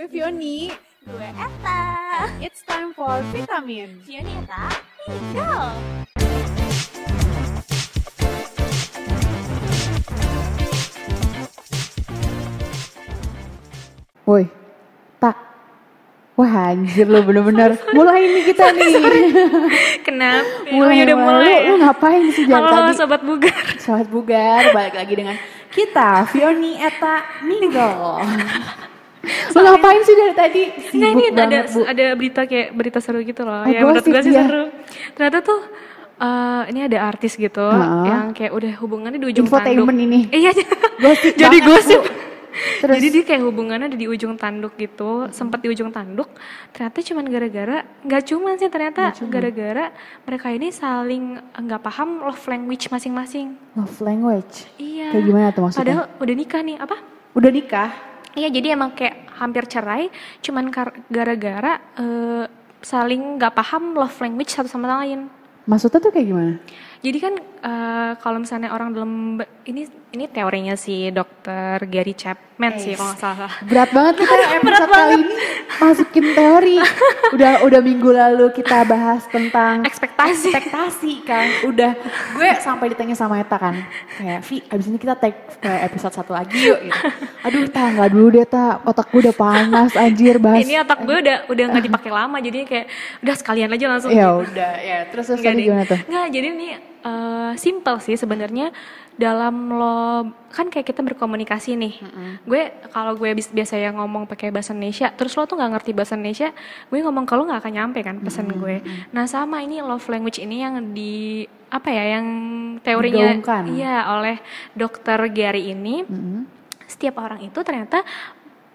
Gue Fioni. Gue Eta. It's time for vitamin. Fioni Eta, go! Woi, tak. Wah anjir lo bener-bener. Mulai nih kita nih. Kenapa? mulai, udah mulai. Lu, lu ngapain sih jam Halo tadi? sobat bugar. Sobat Bugar, balik lagi dengan kita, Fioni Eta Minggo. Lu ngapain sih dari tadi? Nah Sibuk ini ada Bu. ada berita kayak berita seru gitu loh. Oh, yang menurut gue sih dia. seru. Ternyata tuh eh, ini ada artis gitu Heeh. yang kayak udah hubungannya di ujung Infotainment tanduk. ini. Iya. Gosip jadi banget, gosip. Bu. Terus? Jadi dia kayak hubungannya ada di ujung tanduk gitu, sempat di ujung tanduk. Ternyata cuman gara-gara, nggak cuman sih ternyata gara-gara mereka ini saling nggak paham love language masing-masing. Love language. Iya. Kayak gimana tuh maksudnya? Padahal udah nikah nih, apa? Udah nikah? Iya, jadi emang kayak hampir cerai, cuman gara-gara eh, saling nggak paham love language satu sama lain. Maksudnya tuh kayak gimana? Jadi kan eh, kalau misalnya orang dalam ini ini teorinya si dokter Gary Chapman sih kalau nggak salah. Berat banget kita episode kali ini masukin teori. Udah udah minggu lalu kita bahas tentang Ekspektasi. ekspektasi kan. Udah gue sampai ditanya sama Eta kan. Kayak Vi, abis ini kita take ke episode satu lagi yuk gitu. Aduh, ta nggak dulu deh ta. Otak gue udah panas anjir bahas. Ini otak gue udah udah nggak dipakai lama, jadi kayak udah sekalian aja langsung. Ya udah, ya terus terus tadi gimana tuh? Nggak, jadi ini eh, simple sih sebenarnya dalam lo kan kayak kita berkomunikasi nih. Gue kalau gue biasa yang ngomong pakai bahasa Indonesia, terus lo tuh nggak ngerti bahasa Indonesia, gue ngomong ke lo nggak akan nyampe kan pesan gue. Nah sama ini love language ini yang di apa ya yang teorinya Digaungkan. iya oleh dokter Gary ini Mm-mm. setiap orang itu ternyata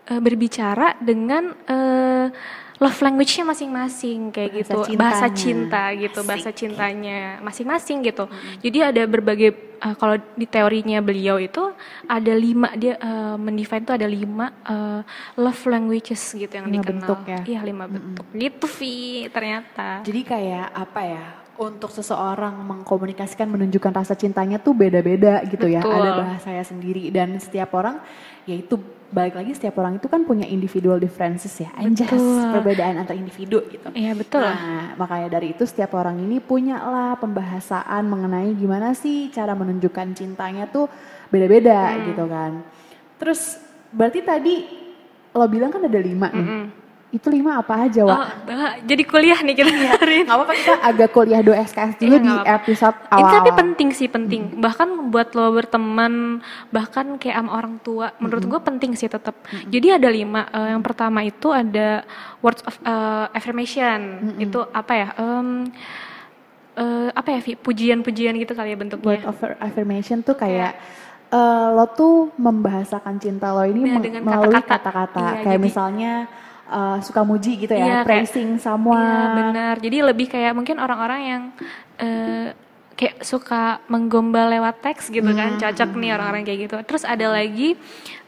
eh, berbicara dengan eh, love language-nya masing-masing kayak Bahasa gitu cintanya. bahasa cinta gitu Asik. bahasa cintanya masing-masing gitu jadi ada berbagai eh, kalau di teorinya beliau itu ada lima dia eh, mendefine itu ada lima eh, love languages gitu yang Lima dikenal bentuk ya? iya lima bentuk gitu Vi ternyata Jadi kayak apa ya? Untuk seseorang mengkomunikasikan menunjukkan rasa cintanya tuh beda-beda gitu ya. Betul. Ada bahasanya sendiri dan setiap orang ya itu balik lagi setiap orang itu kan punya individual differences ya. Anjas perbedaan antar individu gitu. iya betul Nah, makanya dari itu setiap orang ini punya lah pembahasan mengenai gimana sih cara menunjukkan cintanya tuh beda-beda Hmm. gitu kan. Terus berarti tadi lo bilang kan ada lima nih. Mm. Itu lima apa aja, Wak? Oh, jadi kuliah nih kita hari ini. Gak apa-apa kita agak kuliah 2 SKS juga Iya, di apa-apa. episode awal. tapi penting sih penting. Bahkan buat lo berteman, bahkan kayak sama orang tua, menurut gue penting sih tetap. Jadi ada lima. Eh, yang pertama itu ada words of eh, affirmation. Itu apa ya? Em, eh, apa ya? Pujian-pujian gitu kali ya bentuknya. Word of affirmation tuh kayak eh, lo tuh membahasakan cinta lo ini meng- dengan melalui kata-kata. kata-kata. Iya, kayak jadi- misalnya eh, suka muji gitu Iya, ya, kayak- praising someone. Iya benar. Jadi lebih kayak mungkin orang-orang yang eh, kayak suka menggombal lewat teks gitu kan, cocok nih orang-orang kayak gitu. Terus ada lagi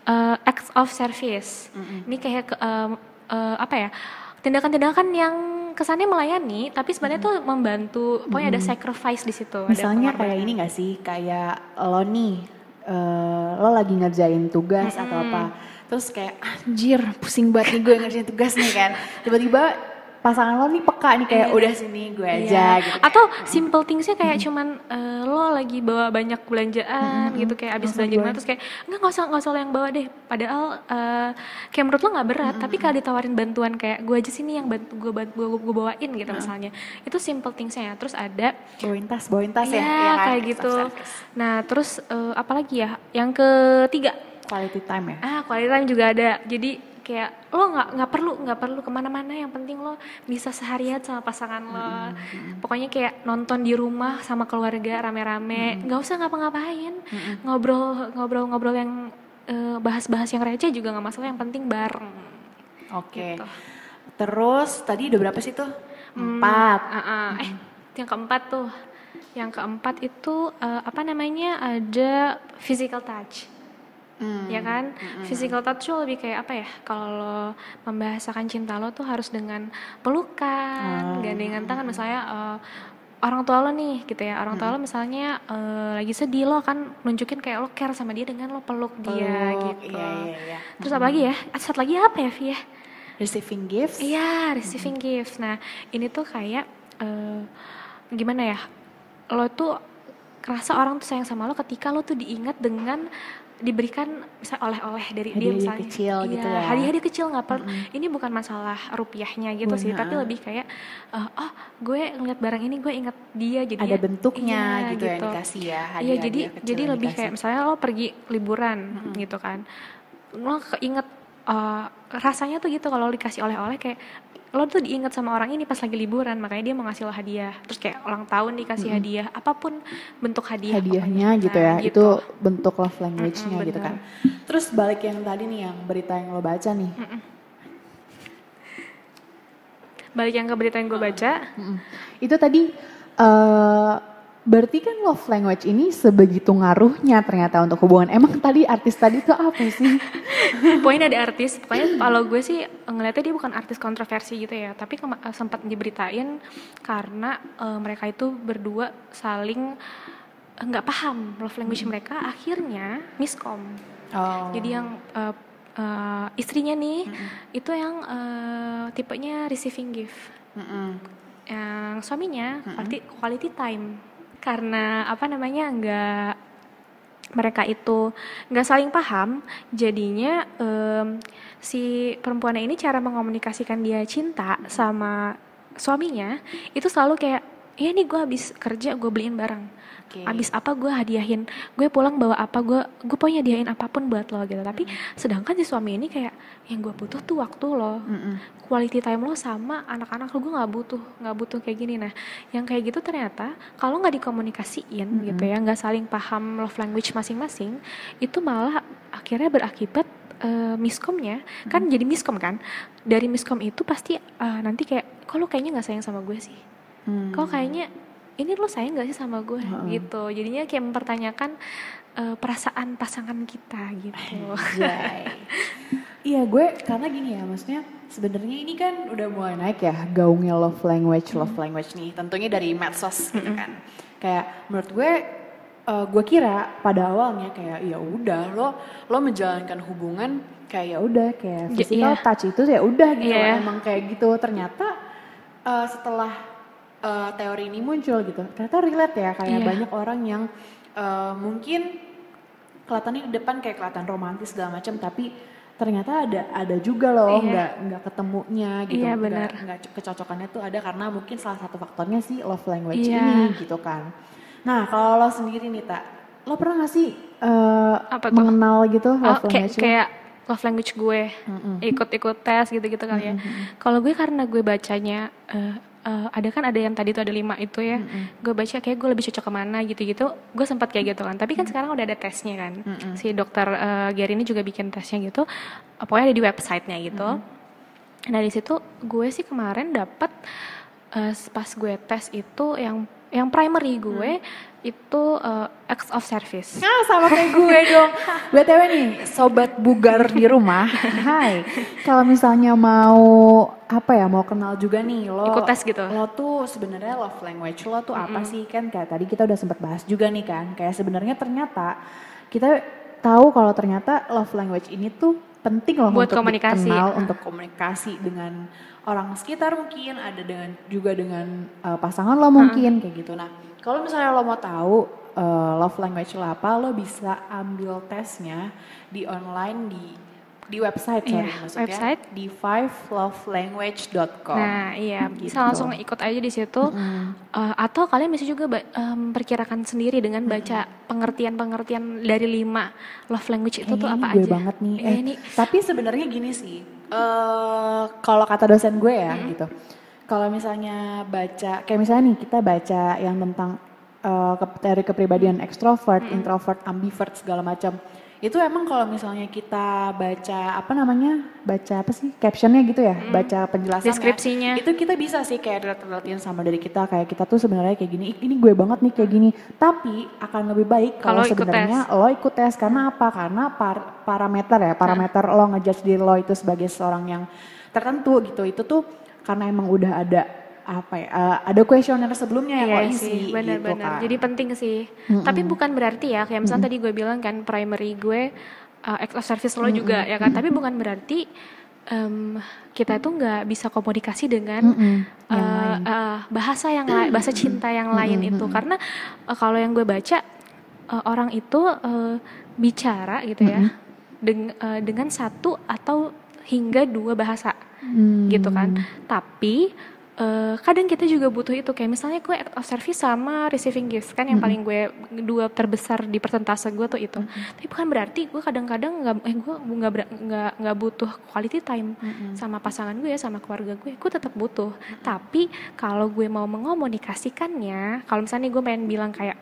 eh, acts of service. Ini kayak em, eh, apa ya? Tindakan-tindakan yang kesannya melayani, tapi sebenarnya tuh membantu. Pokoknya ada sacrifice di situ. Misalnya kayak ini gak sih, kayak lo nih, eh, lo lagi ngerjain tugas atau apa, terus kayak anjir pusing banget nih gue ngerjain tugas nih kan, tiba-tiba pasangan lo nih peka nih kayak udah sini gue aja Iya. gitu. Atau simple thingsnya kayak cuman eh, lo lagi bawa banyak belanjaan gitu kayak abis belanja terus kayak enggak nggak usah nggak usah lo yang bawa deh. Padahal eh, kayak menurut lo nggak berat, tapi kalau ditawarin bantuan kayak gue aja sini yang bantu gue bantu gue, gue bawain gitu misalnya. Itu simple thingsnya. Terus ada bawain tas, bawain tas ya, Iya, iya kan? kayak gitu. Nah, terus eh, apa lagi ya? Yang ketiga, Quality time ya. Ah, quality time juga ada. Jadi kayak lo nggak nggak perlu nggak perlu ke mana-mana. Yang penting lo bisa seharian sama pasangan lo. Pokoknya kayak nonton di rumah sama keluarga rame-rame. nggak usah ngapa-ngapain. Ngobrol ngobrol-ngobrol yang eh, bahas-bahas yang receh juga nggak masalah. Yang penting bareng. Oke. Gitu. Terus tadi udah berapa sih tuh? Hmm, Empat. ah, ah. Eh, yang keempat tuh. Yang keempat itu eh, apa namanya? Ada physical touch. Hmm. ya kan? physical touch tuh lebih kayak apa ya? Kalau lo membahasakan cinta lo tuh harus dengan pelukan gandengan tangan. Misalnya eh, orang tua lo nih gitu ya. Orang tua lo misalnya eh, lagi sedih lo kan nunjukin kayak lo care sama dia dengan lo peluk dia Peluk, gitu. iya, iya, iya. terus apa lagi ya? Satu lagi apa ya Vi ya receiving gifts. Iya, receiving gifts. Nah, ini tuh kayak eh, gimana ya? Lo tuh kerasa orang tuh sayang sama lo ketika lo tuh diingat dengan diberikan misal oleh-oleh dari dia Hadiah-hadiah misalnya kecil Iya, gitu ya. hadiah-hadiah kecil nggak perlu ini bukan masalah rupiahnya gitu sih Benar. tapi lebih kayak eh, oh gue ngeliat barang ini gue inget dia jadi Ada bentuknya iya, gitu, yang dikasih ya. Iya hadiah-hadiah jadi kecil jadi lebih dikasih. kayak misalnya lo pergi liburan gitu kan, lo keinget eh, rasanya tuh gitu kalau dikasih oleh-oleh kayak lo tuh diinget sama orang ini pas lagi liburan makanya dia mau ngasih lo hadiah terus kayak ulang tahun dikasih hadiah apa pun bentuk hadiah hadiahnya pokoknya. gitu ya itu bentuk love language-nya Mm-mm, gitu bener. kan terus balik yang tadi nih yang berita yang lo baca nih balik yang ke berita yang gue baca Mm-mm. itu tadi eh berarti kan love language ini sebegitu ngaruhnya ternyata untuk hubungan. Emang tadi artis tadi itu apa sih? Pokoknya ada artis, pokoknya kalau gue sih ngeliatnya dia bukan artis kontroversi gitu ya, tapi eh, sempat diberitain karena eh, mereka itu berdua saling eh, nggak paham love language mereka, akhirnya miskom. oh. Jadi yang eh, eh, istrinya nih itu yang eh, tipenya receiving gift, Mm-mm. yang suaminya quality, quality time karena apa namanya nggak mereka itu nggak saling paham jadinya em, si perempuannya ini cara mengomunikasikan dia cinta sama suaminya itu selalu kayak ya nih gue habis kerja gue beliin barang. Oke. habis apa gue hadiahin? Gue pulang bawa apa? Gue gue pokoknya hadiahin apa pun buat lo gitu. Tapi sedangkan si suami ini kayak yang gue butuh tuh waktu lo. Mm-mm. quality time lo sama anak-anak lo gue nggak butuh nggak butuh kayak gini. Nah yang kayak gitu ternyata kalau nggak dikomunikasiin gitu ya nggak saling paham love language masing-masing itu malah akhirnya berakibat eh, miskomnya. Kan jadi miskom kan? Dari miskom itu pasti eh, nanti kayak kalau kayaknya nggak sayang sama gue sih Hmm. kok kayaknya ini lo sayang gak sih sama gue gitu jadinya kayak mempertanyakan eh, perasaan pasangan kita gitu. Iya gue karena gini ya maksudnya sebenarnya ini kan udah mulai naik ya gaungnya love language love language nih tentunya dari medsos gitu kan kayak menurut gue eh, gue kira pada awalnya kayak ya udah lo lo menjalankan hubungan kayak ya udah kayak Ya, physical iya. touch itu ya udah gitu Iya. emang kayak gitu ternyata eh, setelah eh, teori ini muncul gitu ternyata relate ya kayak Iya. banyak orang yang eh, mungkin kelihatannya di depan kayak kelihatan romantis segala macam tapi ternyata ada ada juga loh Iya. nggak nggak ketemunya gitu Iya, nggak nggak kecocokannya tuh ada karena mungkin salah satu faktornya sih love language Iya. ini gitu kan nah kalau lo sendiri nih tak lo pernah gak sih eh, Apa tuh? mengenal gitu Oh, love kayak, language kayak love language gue ikut-ikut tes gitu-gitu kali ya. Kalau gue karena gue bacanya eh, eh, ada kan ada yang tadi tuh ada lima itu ya. Gue baca kayak gue lebih cocok ke mana gitu-gitu. Gue sempat kayak gitu kan. Tapi kan sekarang udah ada tesnya kan. Si dokter eh, Gary ini juga bikin tesnya gitu. Eh, Pokoknya ada di websitenya gitu. Nah di situ gue sih kemarin dapat eh, pas gue tes itu yang yang primary gue itu eh, acts of service. Ah sama kayak gue dong. BTW nih, sobat bugar di rumah. Hai. Kalau misalnya mau apa ya, mau kenal juga nih lo. Ikut tes gitu. Lo tuh sebenarnya love language lo tuh apa sih? Kan kayak tadi kita udah sempat bahas juga nih kan. Kayak sebenarnya ternyata kita tahu kalau ternyata love language ini tuh penting loh Buat untuk komunikasi. dikenal, Ah. untuk komunikasi dengan orang sekitar mungkin, ada dengan juga dengan uh, pasangan lo mungkin kayak gitu. Nah, kalau misalnya lo mau tahu uh, love language lo apa, lo bisa ambil tesnya di online di di website sorry Iya, maksudnya website. di fivelovelanguage.com. Nah, iya, Gitu. bisa langsung ikut aja di situ. Eh, atau kalian bisa juga perkirakan sendiri dengan baca pengertian-pengertian dari lima love language itu tuh Kayaknya apa gue aja. banget nih. Eh, Eh, ini tapi sebenarnya gini sih. eh kalau kata dosen gue ya gitu. Kalau misalnya baca kayak misalnya nih kita baca yang tentang eh, ke- teori kepribadian ekstrovert, introvert, ambivert segala macam. Itu emang kalau misalnya kita baca apa namanya? Baca apa sih? Captionnya gitu ya, baca penjelasannya. Deskripsinya. Itu kita bisa sih kayak relate sama dari kita kayak kita tuh sebenarnya kayak gini. "Ih, Ini gue banget nih kayak gini. Tapi akan lebih baik kalau sebenarnya lo ikut tes karena apa? Karena par- parameter ya, parameter lo ngejudge diri lo itu sebagai seorang yang tertentu gitu. Itu tuh karena emang udah ada apa ya? eh, ada kuesioner sebelumnya yang Iya lo isi sih, gitu benar-benar. kan. Jadi penting sih. Tapi bukan berarti ya, kayak misalnya tadi gue bilang kan primary gue uh, of service lo juga ya kan. Tapi bukan berarti em, kita tuh nggak bisa komunikasi dengan yang eh, lain. eh, bahasa yang lain, bahasa cinta yang lain itu karena eh, kalau yang gue baca eh, orang itu eh, bicara gitu ya deng- eh, dengan satu atau hingga dua bahasa Hmm. gitu kan. Tapi eh, kadang kita juga butuh itu kayak misalnya gue act of service sama receiving gifts kan yang paling gue dua terbesar di persentase gue tuh itu. Tapi bukan berarti gue kadang-kadang nggak eh gue nggak nggak nggak butuh quality time sama pasangan gue sama keluarga gue. Gue tetap butuh. Tapi kalau gue mau mengomunikasikannya, kalau misalnya gue pengen bilang kayak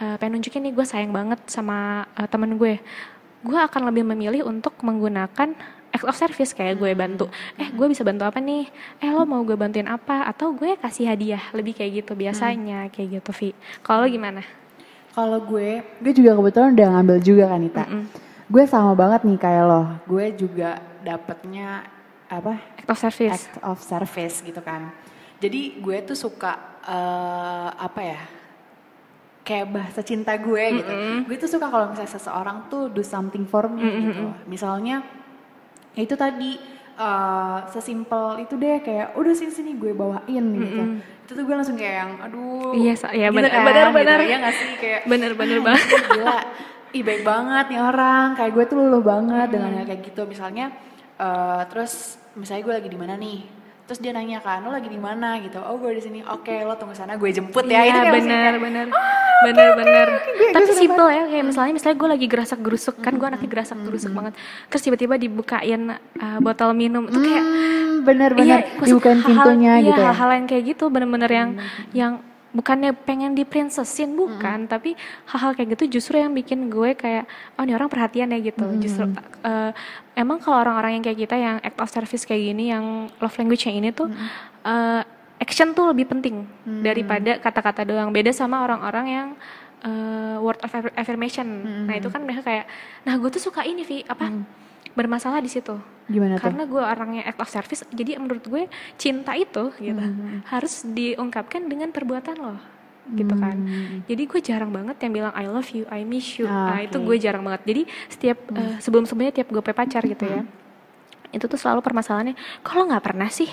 eh, pengen nunjukin nih gue sayang banget sama eh, temen gue, gue akan lebih memilih untuk menggunakan act of service kayak gue bantu eh gue bisa bantu apa nih eh lo mau gue bantuin apa atau gue kasih hadiah lebih kayak gitu biasanya kayak gitu Vi kalau gimana Kalau gue, gue juga kebetulan udah ngambil juga kan Ita. Gue sama banget nih kayak lo. Gue juga dapetnya apa act of service act of service gitu kan. Jadi gue tuh suka eh, apa ya? Kayak bahasa cinta gue gitu. Gue tuh suka kalau misalnya seseorang tuh do something for me gitu. Misalnya ya itu tadi eh, sesimpel itu deh kayak udah sini sini gue bawain gitu. Itu tuh gue langsung kayak yang aduh. Iya, sa- iya, gitu benar- kan, benar, gitu. Iya gak sih kayak bener-bener "Ah, banget gila ih baik banget nih orang kayak gue tuh luluh banget dengan hal kayak gitu misalnya eh, terus misalnya gue lagi di mana nih terus dia nanya kan lo lagi di mana? Gitu. Oh gue di sini. Oke lo tunggu sana gue jemput ya. Itu Iya kayak langsung bener kayak, bener. Bener bener. tapi simple ya kayak misalnya misalnya gue lagi gerasak gerusuk kan gue anaknya gerasak gerusuk banget. Terus tiba-tiba dibukain uh, botol minum. Itu kayak hmm, bener-bener gue dibukain pintunya hal, gitu iya, ya. hal-hal yang kayak gitu bener-bener yang yang bukannya pengen diprincesin bukan. Tapi hal-hal kayak gitu justru yang bikin gue kayak oh ini orang perhatian ya gitu. Justru eh, emang kalau orang-orang yang kayak kita yang act of service kayak gini yang love language yang ini tuh eh, action tuh lebih penting daripada kata-kata doang. Beda sama orang-orang yang eh, word of affir- affirmation. Nah itu kan mereka kayak nah gue tuh suka ini Vi. Apa bermasalah di situ. Gimana tuh? Karena gue orangnya act of service jadi menurut gue cinta itu gitu harus diungkapkan dengan perbuatan lo gitu kan. Jadi gue jarang banget yang bilang I love you I miss you. Ah, nah itu gue jarang banget. Jadi setiap eh, sebelum sebelumnya tiap gue pacar gitu ya itu tuh selalu permasalahannya kalau nggak pernah sih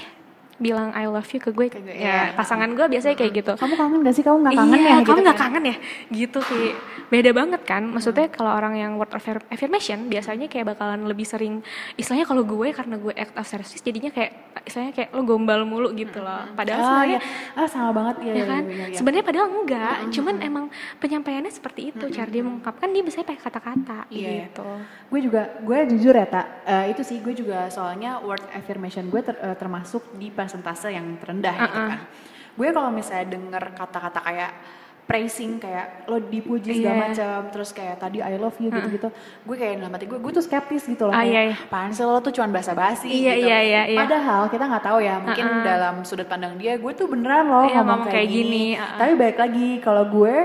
bilang I love you ke gue gue, ya ya. pasangan gue biasanya kayak gitu. Kamu kangen gak sih? Kamu nggak kangen iya, ya kamu gitu nggak kan? kangen ya? Gitu sih beda banget kan? Maksudnya kalau orang yang word of affir- affirmation biasanya kayak bakalan lebih sering istilahnya kalau gue karena gue act of service jadinya kayak istilahnya kayak lo gombal mulu gitu loh. Padahal ah, sebenarnya ya. ah sama banget. Ya, ya kan? iya, iya, iya. sebenarnya padahal enggak. Cuman emang penyampaiannya seperti itu cara dia mengungkapkan dia biasanya pakai kata-kata Iya, iya. gitu. Gue juga gue jujur ya tak Eh, itu sih gue juga soalnya word affirmation gue ter- eh, termasuk di persentase yang terendah gitu Uh-uh. kan gue kalau misalnya denger kata-kata kayak praising kayak lo dipuji segala Iya. macam terus kayak tadi I love you gitu-gitu gue kayak dalam hati gue gue tuh skeptis gitu loh Ah, kayak iya, iya. apaan sih lo tuh cuma basa-basi Iya, gitu iya, iya, iya. padahal kita nggak tahu ya mungkin dalam sudut pandang dia gue tuh beneran loh Iya, ngomong ngomong kayak, kayak gini, gini, uh-uh. tapi balik lagi kalau gue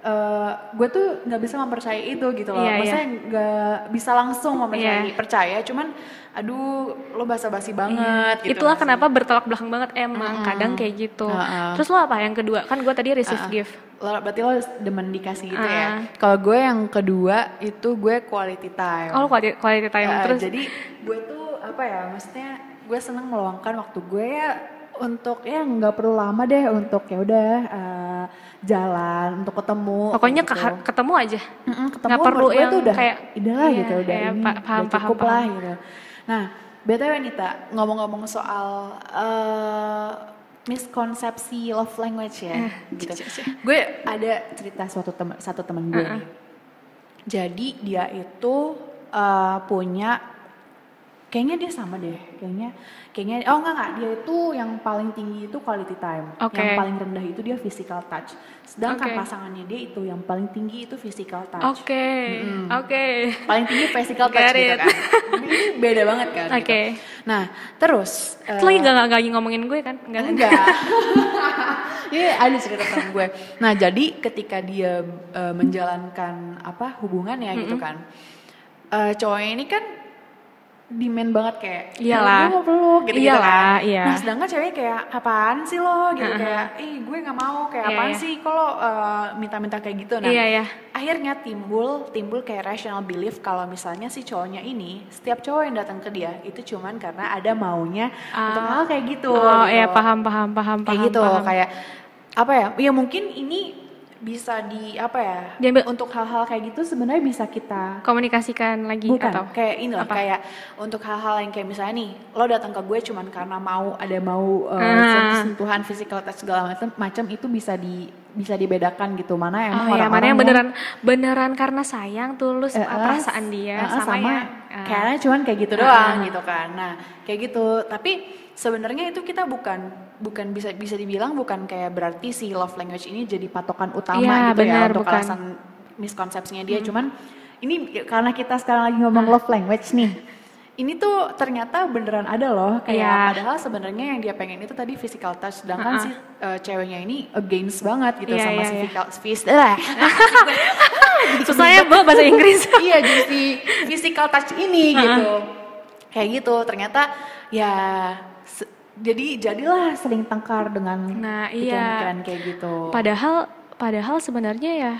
eh, gue tuh nggak bisa mempercayai itu gitu loh Iya, iya. maksudnya nggak bisa langsung mempercayai Iya. percaya cuman aduh lo basa-basi banget gitu Itulah sih? kenapa bertolak belakang banget emang kadang kayak gitu. Uh-uh. Terus lo apa yang kedua? Kan gue tadi receive gift. lo berarti lo demen dikasih gitu Ah. ya kalau gue yang kedua itu gue quality time Oh, quality, quality time Eh, terus. jadi gue tuh apa ya maksudnya gue seneng meluangkan waktu gue ya untuk ya nggak perlu lama deh untuk ya udah eh, jalan untuk ketemu pokoknya gitu. ke- ketemu aja. Mm-mm, ketemu Nggak perlu yang tuh udah kayak, udah lah iya, gitu udah iya, ini pa- paham, udah cukup paham, lah paham. gitu nah btw Nita ngomong-ngomong soal eh, miskonsepsi love language ya Eh, gitu gue ada cerita suatu teman satu teman gue nih jadi dia itu eh, punya kayaknya dia sama deh kayaknya kayaknya oh enggak enggak dia itu yang paling tinggi itu quality time Oke. yang paling rendah itu dia physical touch sedangkan Oke. pasangannya dia itu yang paling tinggi itu physical touch Oke, oke. paling tinggi physical touch gitu it. kan ini beda banget kan gitu. Oke. nah terus Itu lagi gak, gak, lagi ngomongin gue kan? Enggak. kan? enggak Iya ada cerita tentang gue. Nah jadi ketika dia eh, menjalankan apa hubungannya gitu kan, eh, cowoknya ini kan demand banget kayak Iyalah. gue mau peluk gitu gitu Iyalah, kan iya. nah sedangkan cewek kayak apaan sih lo gitu kayak eh gue nggak mau kayak Iya, apaan iya. sih kalau eh, minta-minta kayak gitu nah Iya, iya. akhirnya timbul timbul kayak rational belief kalau misalnya si cowoknya ini setiap cowok yang datang ke dia itu cuman karena ada maunya untuk hal kayak gitu Oh gitu. iya paham paham paham kayak paham. gitu paham. kayak apa ya ya mungkin ini bisa di apa ya Diambil- untuk hal-hal kayak gitu sebenarnya bisa kita komunikasikan lagi bukan atau kayak ini lah kayak untuk hal-hal yang kayak misalnya nih lo datang ke gue cuman karena mau ada mau uh, Ah. sentuhan physical touch segala macam macam itu bisa di bisa dibedakan gitu. Mana emang Oh ya, orang-orang mana yang beneran beneran karena sayang tulus Eh, uh, eh, perasaan dia eh, sama, sama yang uh, kayaknya cuman kayak gitu Ah, doang ah. gitu kan. Nah kayak gitu. Tapi sebenarnya itu kita bukan bukan bisa bisa dibilang bukan kayak berarti si love language ini jadi patokan utama Iya, gitu ya benar, untuk bukan. alasan miskonsepsinya dia cuman ini karena kita sekarang lagi ngomong love language nih ini tuh ternyata beneran ada loh kayak Iya. padahal sebenarnya yang dia pengen itu tadi physical touch sedangkan Ah, ah. si uh, ceweknya ini against banget gitu Iya, sama iya, si iya. physical phys- eh, susahnya bu bahasa Inggris. iya jadi si physical touch ini gitu kayak gitu ternyata ya jadi jadilah sering tengkar dengan Nah, iya. pikiran-pikiran kayak gitu Padahal padahal sebenarnya ya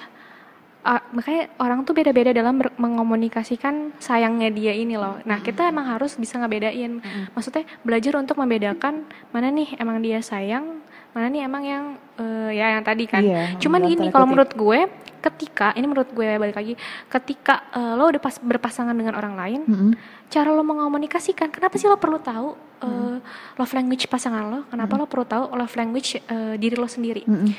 makanya orang tuh beda-beda dalam mengomunikasikan sayangnya dia ini loh. Nah, kita emang harus bisa ngebedain. Maksudnya belajar untuk membedakan mana nih emang dia sayang, mana nih emang yang eh, ya yang tadi kan. Iya, Cuman gini kalau menurut gue ketika ini menurut gue balik lagi ketika eh, lo udah pas berpasangan dengan orang lain, Mm-mm. cara lo mengomunikasikan kenapa sih lo perlu tahu eh, love language pasangan lo kenapa lo perlu tahu love language eh, diri lo sendiri Mm-mm.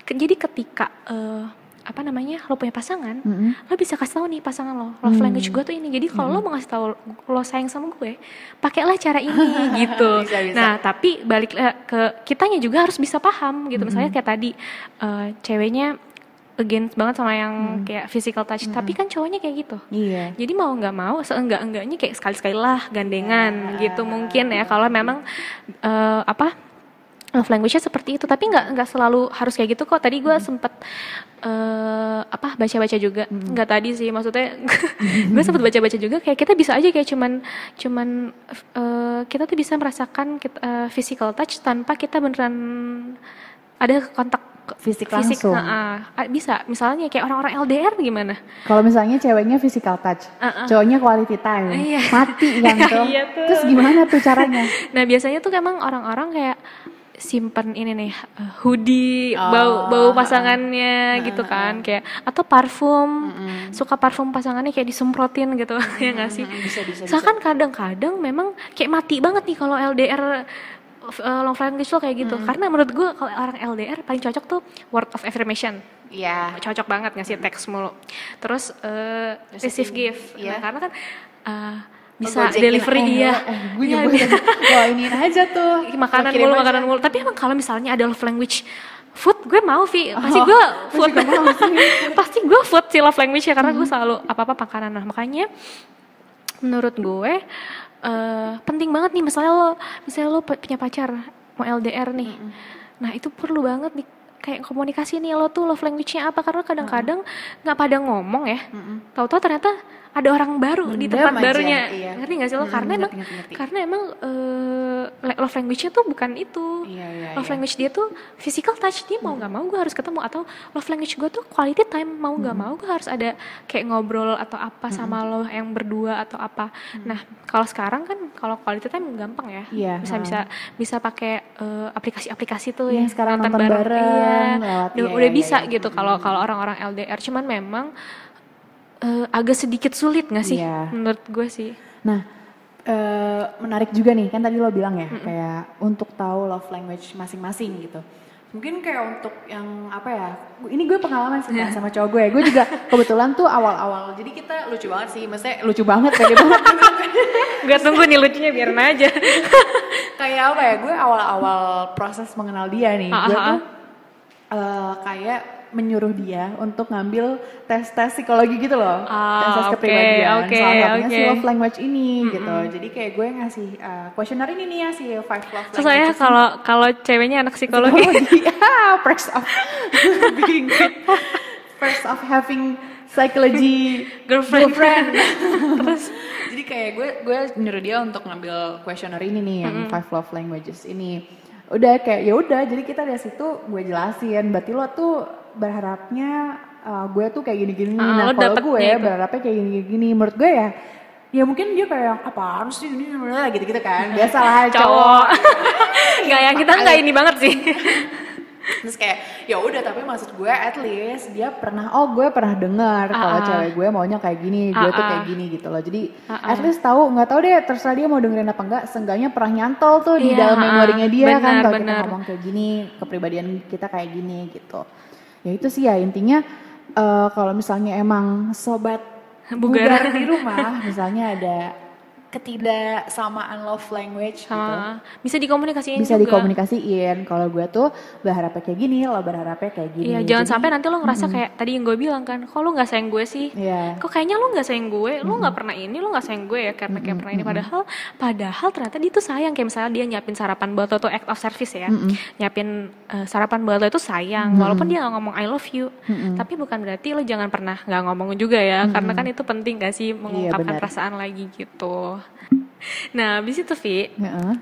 Ke- jadi ketika eh, apa namanya lo punya pasangan Mm-mm. lo bisa kasih tahu nih pasangan lo. Love language gue tuh ini. Jadi kalau lo mau ngasih tahu lo sayang sama gue pakailah cara ini gitu. Bisa, bisa. nah tapi balik eh, ke kitanya juga harus bisa paham gitu. Misalnya kayak tadi eh, ceweknya against banget sama yang kayak physical touch. Tapi kan cowoknya kayak gitu. Iya. Jadi mau nggak mau seenggak enggaknya kayak sekali sekali lah gandengan gitu mungkin ya. Kalau memang eh, apa love language-nya seperti itu. Tapi nggak nggak selalu harus kayak gitu kok. Tadi gue sempet eh, apa baca-baca juga. Nggak tadi sih maksudnya gue sempet baca-baca juga. Kayak kita bisa aja kayak cuman cuman eh, kita tuh bisa merasakan kita, eh, physical touch tanpa kita beneran ada kontak Fisik fisik. langsung. ah, bisa. Misalnya kayak orang-orang LDR gimana? Kalau misalnya ceweknya physical touch Uh-uh. cowoknya quality time. Iya. mati kan tuh Iya tuh. terus gimana tuh caranya? Nah biasanya tuh emang orang-orang kayak simpen ini nih uh, hoodie Oh, bau bau ha-ha. pasangannya gitu kan kayak atau parfum suka parfum pasangannya kayak disemprotin gitu ya nggak sih bisa bisa Soalnya kan kadang-kadang memang kayak mati banget nih kalau LDR uh, long language lo kayak gitu karena menurut gue kalau orang LDR paling cocok tuh word of affirmation Iya. cocok banget ngasih teks mulu. Terus eh, receive gift. Iya. Nah, karena kan eh, Oh, bisa gojekin, delivery eh, iya. eh, gue Iya, juga wah ini aja tuh makanan mulu, aja. makanan mulu. Tapi emang kalau misalnya ada love language food, gue mau Vi. Pasti gue food. Pasti gue food sih love language ya karena gue selalu apa-apa makanan. Nah, makanya menurut gue eh, penting banget nih misalnya lo misalnya lo pu- punya pacar mau LDR nih. Nah, itu perlu banget nih kayak komunikasi nih lo tuh love language-nya apa karena kadang-kadang nggak pada ngomong ya. Tahu-tahu ternyata ada orang baru di Mendem tempat aja, barunya. iya. Ngerti gak sih lo? Mm-mm, Karena ngerti, emang ngerti, ngerti. karena emang eh, love language-nya tuh bukan itu. Iya, iya, love iya. language dia tuh physical touch dia mau nggak mau gue harus ketemu atau love language gue tuh quality time mau nggak mau gue harus ada kayak ngobrol atau apa sama lo yang berdua atau apa. Nah kalau sekarang kan kalau quality time gampang ya. Iya, Bisa ha. bisa bisa pakai eh, aplikasi-aplikasi tuh Iya, yang sekarang nonton bareng, Iya, lewat- udah, iya, udah iya, bisa iya. gitu kalau kalau orang-orang LDR. Cuman memang eh, agak sedikit sulit nggak sih Iya. menurut gue sih. Nah, eh, menarik juga nih, kan tadi lo bilang ya, kayak untuk tahu love language masing-masing gitu. Mungkin kayak untuk yang apa ya, ini gue pengalaman sih Kak, sama cowok gue. Gue juga kebetulan tuh awal-awal, jadi kita lucu banget sih, maksudnya lucu banget, pede banget. Gue tunggu nih lucunya biarin aja. kayak apa ya, gue awal-awal proses mengenal dia nih, Ah, gue ah, tuh eh, kayak menyuruh dia untuk ngambil tes-tes psikologi gitu loh, Ah, tes-tes oke, kepribadian, oke, salah satunya si oke. love language ini gitu. Jadi kayak gue ngasih uh, kuesioner ini nih ya si five love Terus saya languages kalau kalau ceweknya anak psikologi, Psikologi. ah, perks of being good. Perks of having psychology Girlfriend. Terus jadi kayak gue gue nyuruh dia untuk ngambil questionnaire ini nih yang five love languages ini. Udah kayak ya udah jadi kita dari situ gue jelasin berarti lo tuh berharapnya uh, gue tuh kayak gini-gini. Ah, nah kalau gue itu. berharapnya kayak gini-gini. Menurut gue ya ya mungkin dia kayak apaan sih ini gitu-gitu kan. Biasalah cowok. cowok nggak yang kita nggak ini banget sih Terus kayak ya udah tapi maksud gue at least dia pernah oh gue pernah dengar kalau Ah, ah. cewek gue maunya kayak gini, gue tuh Ah, ah. kayak gini gitu loh. Jadi Ah, at least tahu nggak tahu deh terserah dia mau dengerin apa enggak, seenggaknya pernah nyantol tuh di Iya, dalam memorinya dia kan benar, kalau kita ngomong kayak gini, kepribadian kita kayak gini gitu. Ya itu sih ya intinya eh, kalau misalnya emang sobat Bugar. bugar di rumah misalnya ada ketidaksamaan love language gitu. Sama bisa dikomunikasiin bisa juga. dikomunikasiin. Kalau gue tuh berharapnya kayak gini lo berharapnya kayak gini. Iya, jangan Jadi, sampai nanti lo ngerasa kayak tadi yang gue bilang kan, kok lo nggak sayang gue sih? Iya. Kok kayaknya lo nggak sayang gue, lo nggak pernah ini, lo nggak sayang gue ya karena kayak pernah ini. Padahal, padahal ternyata dia tuh sayang. Kayak misalnya dia nyiapin sarapan buat lo tuh act of service ya, nyiapin eh, sarapan buat lo itu sayang, walaupun dia nggak ngomong I love you, tapi bukan berarti lo jangan pernah nggak ngomong juga ya, karena kan itu penting gak sih mengungkapkan benar. perasaan lagi gitu. Nah, habis itu Vi, Heeh.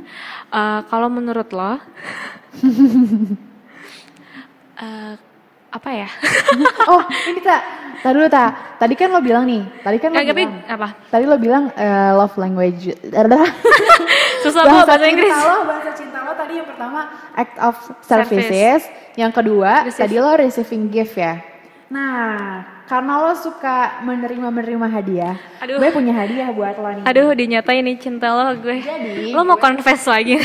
Eh, kalau menurut lo, eh, apa ya? oh ini tak tadi dulu tak tadi kan lo bilang nih tadi kan lo Nggak, tapi bilang apa? tadi lo bilang eh, love language Susah banget bahasa Inggris. cinta lo bahasa cinta lo tadi yang pertama act of services yang kedua Receive. tadi lo receiving gift ya nah karena lo suka menerima menerima hadiah Aduh. gue punya hadiah buat lo nih Aduh, dinyatain nih cinta lo gue. Jadi, lo mau confess lagi?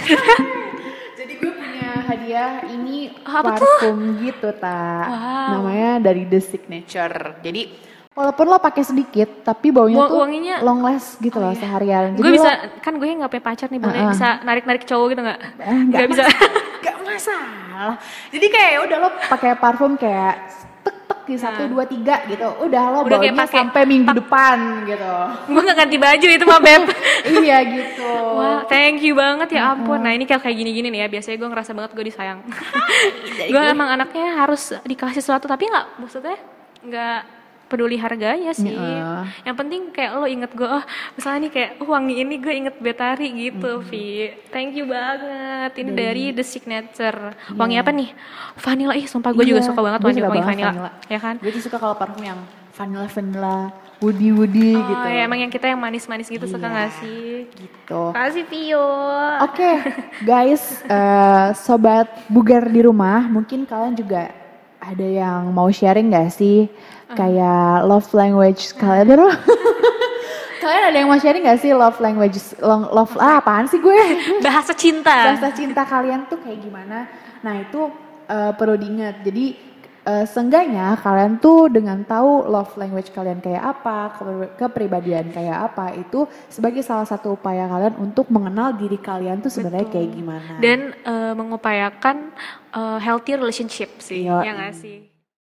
Jadi gue punya hadiah ini Apa tuh? parfum gitu tak. Wow. Namanya dari The Signature. Jadi walaupun lo pakai sedikit tapi baunya Wa- tuh wanginya- long last gitu loh seharian. Jadi gue bisa, lo- kan gue nggak punya pacar nih, boleh Uh-uh. bisa narik-narik cowok gitu nggak? Eh, Nggak bisa. Gak masalah. Jadi kayak ya udah lo pakai parfum kayak tek tek di satu dua tiga gitu. Udah lo Nah. Udah kayak baunya pakai- sampai minggu depan gitu. gue nggak ganti baju itu mah beb. iya gitu. Wah, thank you banget ya ampun. Nah ini kayak kayak gini-gini nih ya. Biasanya gue ngerasa banget gue disayang. gue emang anaknya harus dikasih sesuatu, tapi nggak maksudnya nggak peduli harganya sih. Iya. Yang penting kayak lo inget gue, oh misalnya nih kayak oh, wangi ini gue inget Betari gitu, Vi. Thank you banget. Ini dari The Signature. Wangi apa nih? Vanilla. Ih, sumpah gue juga Iya, suka banget wangi, suka wangi banget vanilla. vanilla. Ya kan? Gue tuh suka kalau parfum yang vanilla vanilla, woody woody Oh gitu. ya emang yang kita yang manis-manis gitu suka Iya. gak sih? gitu. Kasih Vio. Oke, guys, eh, sobat bugar di rumah, mungkin kalian juga ada yang mau sharing gak sih kayak love language kalian dulu? kalian ada yang mau sharing gak sih love language long, love ah, apaan sih gue? Bahasa cinta. Bahasa cinta kalian tuh kayak gimana? Nah itu eh, perlu diingat. Jadi eh, seenggaknya kalian tuh dengan tahu love language kalian kayak apa, kepribadian kayak apa, itu sebagai salah satu upaya kalian untuk mengenal diri kalian tuh sebenarnya kayak gimana. Dan eh, mengupayakan eh, healthy relationship sih, Iya. ya gak sih?